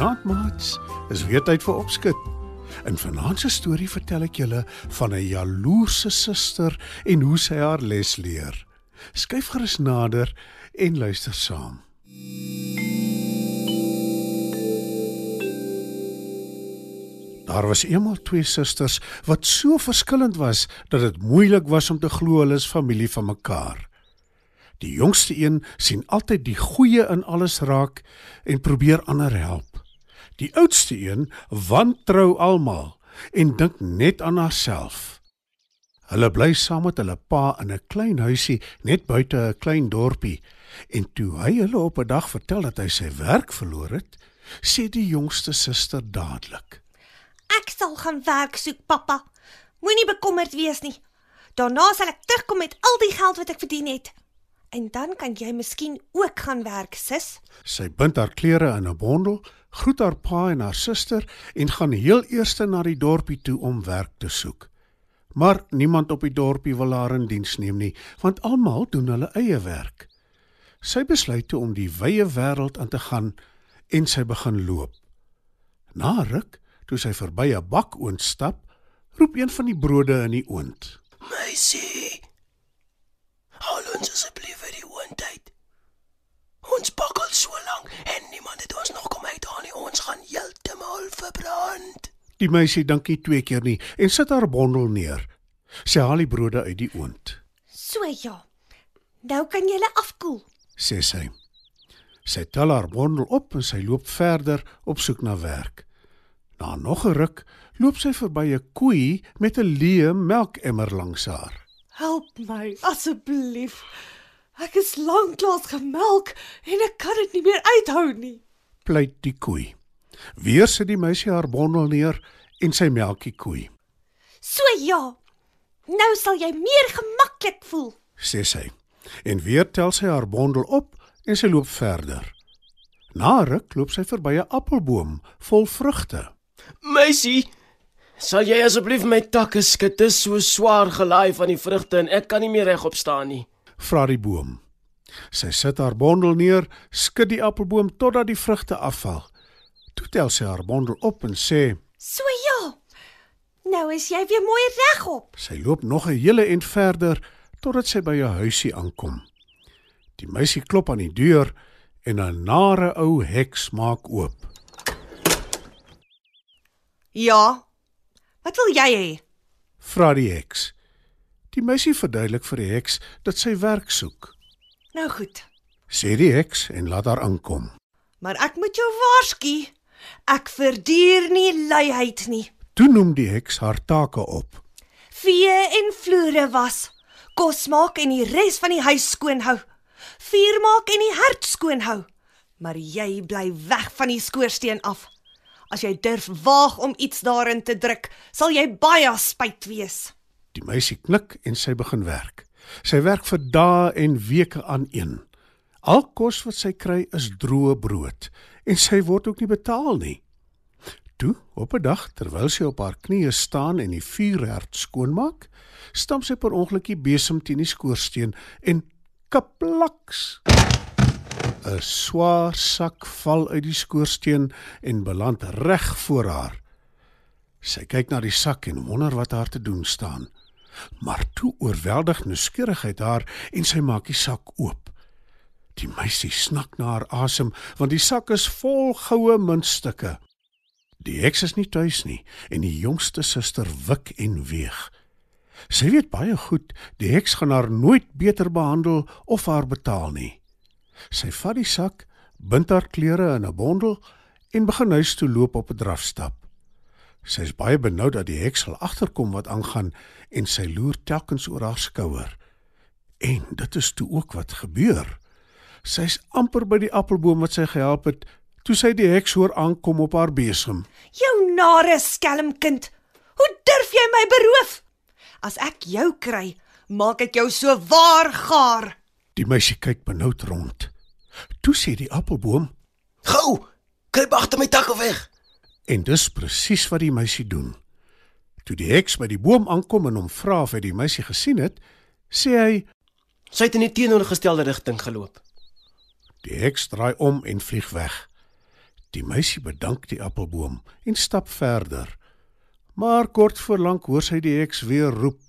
Goeienaand, maats. Is weer tyd vir opskud. In vanaand se storie vertel ek julle van 'n jaloerse suster en hoe sy haar les leer. Skyf gerus nader en luister saam. Daar was eendag twee susters wat so verskillend was dat dit moeilik was om te glo hulle is familie van mekaar. Die jongste een sien altyd die goeie in alles raak en probeer ander help. Die oudste een wantrou almal en dink net aan haarself. Hulle bly saam met hulle pa in 'n klein huisie net buite 'n klein dorpie en toe hy hulle op 'n dag vertel dat hy sy werk verloor het, sê die jongste suster dadelik: Ek sal gaan werk soek, pappa. Moenie bekommerd wees nie. Daarna sal ek terugkom met al die geld wat ek verdien het. En dan kan jy miskien ook gaan werk, sis. Sy bind haar klere in 'n bondel, groet haar pa en haar suster en gaan heel eers na die dorpie toe om werk te soek. Maar niemand op die dorpie wil haar in diens neem nie, want almal doen hulle eie werk. Sy besluit toe om die wye wêreld aan te gaan en sy begin loop. Na ruk, toe sy verby 'n bakoond stap, roep een van die brode in die oond. Meisie. Haal ons asseblief uit die oondheid. Ons bak al so lank en niemand het ons nog kom uithaal nie. Ons gaan heeltemal verbrand. Die meisie dink nie twee keer nie en sit haar bondel neer. Sy haal die brode uit die oond, So ja. Nou kan jy hulle afkoel. sê sy. Sy tel haar bondel op en sy loop verder op soek na werk. Na nog 'n ruk loop sy verby 'n koei met 'n leë melkemmer langs haar. Help my asseblief. Ek is lanklaas gemelk en ek kan dit nie meer uithou nie. Pleit die koei. Weer sit die meisie haar bondel neer en sy melk die koei, So ja. Nou sal jy meer gemaklik voel. sê sy. En weer tel sy haar bondel op en sy loop verder. Na ruk loop sy verby 'n appelboom vol vrugte. Meisie, sal jy asseblief my takke skud? Dit is so swaar gelaai van die vrugte en ek kan nie meer regop staan nie. vra die boom. Sy sit haar bondel neer, skud die appelboom totdat die vrugte afval. Toe tel sy haar bondel op en sê: So ja. Nou is jy weer mooi regop. Sy loop nog 'n hele end verder totdat sy by 'n huisie aankom. Die meisie klop aan die deur en 'n nare ou heks maak oop. Ja. Wat wil jy hê? Vra die heks. Die meisie verduidelik vir die heks dat sy werk soek. Nou goed. Sê die heks en laat haar aankom. Maar ek moet jou waarsku. Ek verduur nie luiheid nie. Toe noem die heks haar take op. Vee en vloere was, kos maak en die res van die huis skoon hou. Vuur maak en die hert skoon hou. Maar jy bly weg van die skoorsteen af. As jy durf waag om iets daarin te druk, sal jy baie spyt wees. Die meisie knik en sy begin werk. Sy werk vir dae en weke aan een. Al kos wat sy kry is droë brood en sy word ook nie betaal nie. Toe, op 'n dag terwyl sy op haar knieë staan en die vuurherd skoonmaak, stamp sy per ongeluk die besem teen die skoorsteen en kaplaks. 'n Swaar sak val uit die skoorsteen en beland reg voor haar. Sy kyk na die sak en wonder wat haar te doen staan. Maar toe oorweldig nuuskierigheid haar en sy maak die sak oop. Die meisie snak na haar asem want die sak is vol goue muntstukke. Die heks is nie tuis nie en die jongste suster wik en weeg. Sy weet baie goed die heks gaan haar nooit beter behandel of haar betaal nie. Sy vat die sak, bind haar klere in 'n bondel en begin huis toe loop op 'n drafstap. Sy is baie benoud dat die heks sal agterkom wat aangaan en sy loer telkens oor haar skouer. En dit is toe ook wat gebeur. Sy's amper by die appelboom wat sy gehelp het toe sy die heks hoor aankom op haar besem. Jou nare skelmkind. Hoe durf jy my beroof? As ek jou kry, maak ek jou so waar gaar. Die meisie kyk benoud rond. Toe sê die appelboom Gou, kruip agter my takke weg. En dis presies wat die meisie doen. Toe die heks by die boom aankom en hom vra of hy die meisie gesien het, sê hy Sy het in die teenoorgestelde rigting geloop. Die heks draai om en vlieg weg. Die meisie bedank die appelboom en stap verder. Maar kort voor lank hoor sy die heks weer roep.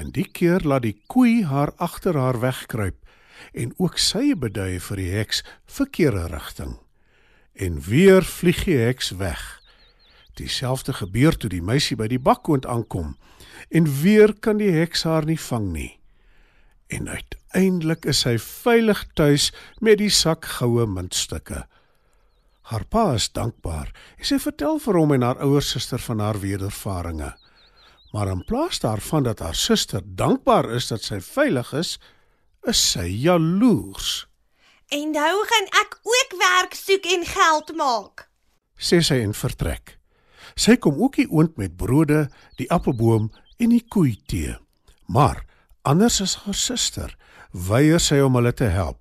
En die keer laat die koei haar agter haar wegkruip en ook sy bedui vir die heks verkeerde rigting. En weer vlieg die heks weg. Dieselfde gebeur toe die meisie by die bakkoond aankom en weer kan die heks haar nie vang nie. En uiteindelik is sy veilig tuis met die sak goue muntstukke. Haar pa is dankbaar en sy vertel vir hom en haar ouer suster van haar wedervarings. Maar in plaas daarvan dat haar suster dankbaar is dat sy veilig is, is sy jaloers, En nou gaan ek ook werk soek en geld maak. sê sy en vertrek. Sy kom ook die oond met brode, die appelboom en die koei tee. Maar anders as haar suster, weier sy om hulle te help.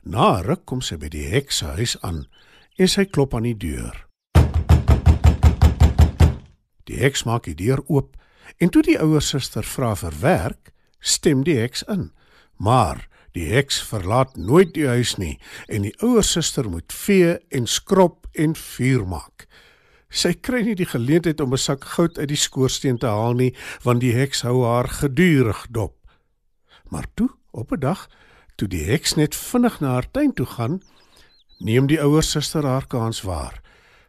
Na ruk kom sy by die heks se huis aan en sy klop aan die deur. Die heks maak die deur oop en toe die ouer suster vra vir werk, stem die heks in. Maar die heks verlaat nooit die huis nie en die ouer suster moet vee en skrob en vuur maak. Sy kry nie die geleentheid om 'n sak goud uit die skoorsteen te haal nie, want die heks hou haar gedurig dop. Maar toe, op 'n dag, toe die heks net vinnig na haar tuin toe gaan, neem die ouer suster haar kans waar.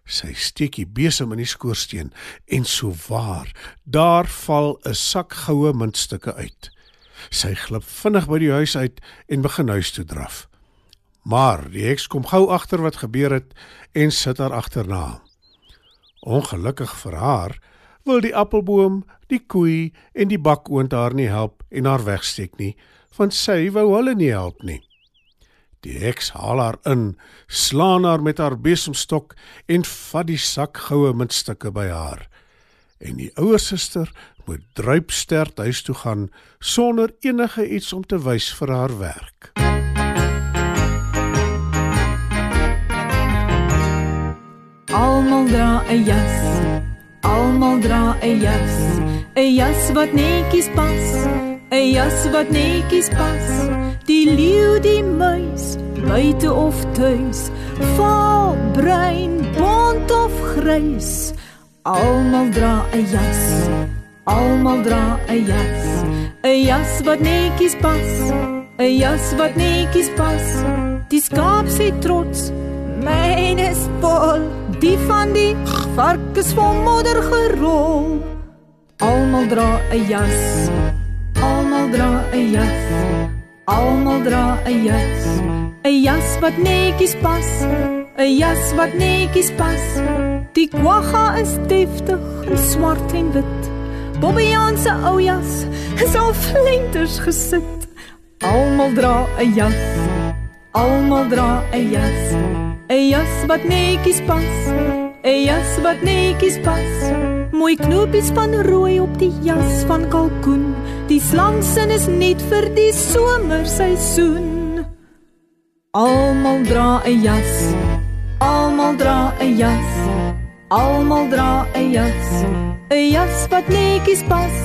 Sy steek die besem in die skoorsteen en so waar, daar val 'n sak goue muntstukke uit. Sy glip vinnig by die huis uit en begin huis toe draf. Maar die heks kom gou agter wat gebeur het en sit haar agterna. Ongelukkig vir haar wil die appelboom, die koei en die bakoond haar nie help en haar wegsteek nie, want sy wou hulle nie help nie. Die heks haal haar in, slaan haar met haar besemstok en vat die sak goue muntstukke by haar. En die ouer suster moet druipstert huis toe gaan sonder enige iets om te wys vir haar werk. Almal dra 'n jas. Almal dra 'n jas. 'n Jas wat netjies pas. 'n Jas wat netjies pas. Die leeu, die muis, buite of tuis. Vaal, bruin, bont of grys. Almal dra 'n jas. Almal dra 'n jas. 'n Jas wat netjies pas. 'n Jas wat netjies pas. Die skaap sê trots Myne is vol, die van die vark is vol modder gerol. Almal dra 'n jas. Almal dra 'n jas. Almal dra 'n jas. 'n Jas wat netjies pas. 'n Jas wat netjies pas. Die kwagga is deftig in swart en wit. Bobbejaan se ou jas is al flenters gesit. Almal dra 'n jas. Almal dra 'n jas. 'n Jas wat netjies pas. 'n Jas wat netjies pas. Mooi knopies van rooi op die jas van kalkoen. Die slangsin is net vir die somerseisoen. Almal dra 'n jas. Almal dra 'n jas. Almal dra 'n jas. 'n Jas wat netjies pas.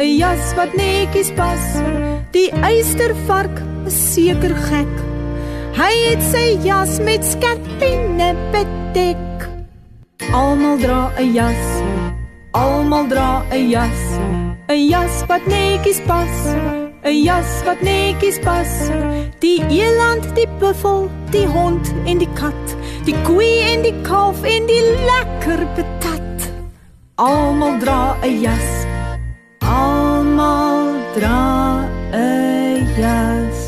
'n Jas wat netjies pas. Die eystervark is seker gek. Hy het sy jas met skerpinne bedek. Almal dra 'n jas. Almal dra 'n jas. 'n Jas wat netjies pas. 'n Jas wat netjies pas. Die eland, die buffel, die hond en die kat, die koei en die kalf en die lekker patat. Almal dra 'n jas. Almal dra 'n jas.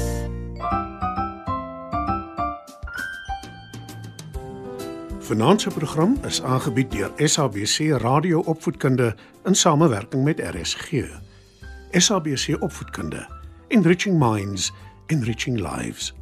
Vanaand se program is aangebied deur SABC Radio Opvoedkunde in samewerking met RSG. SABC Opvoedkunde Enriching Minds, Enriching Lives.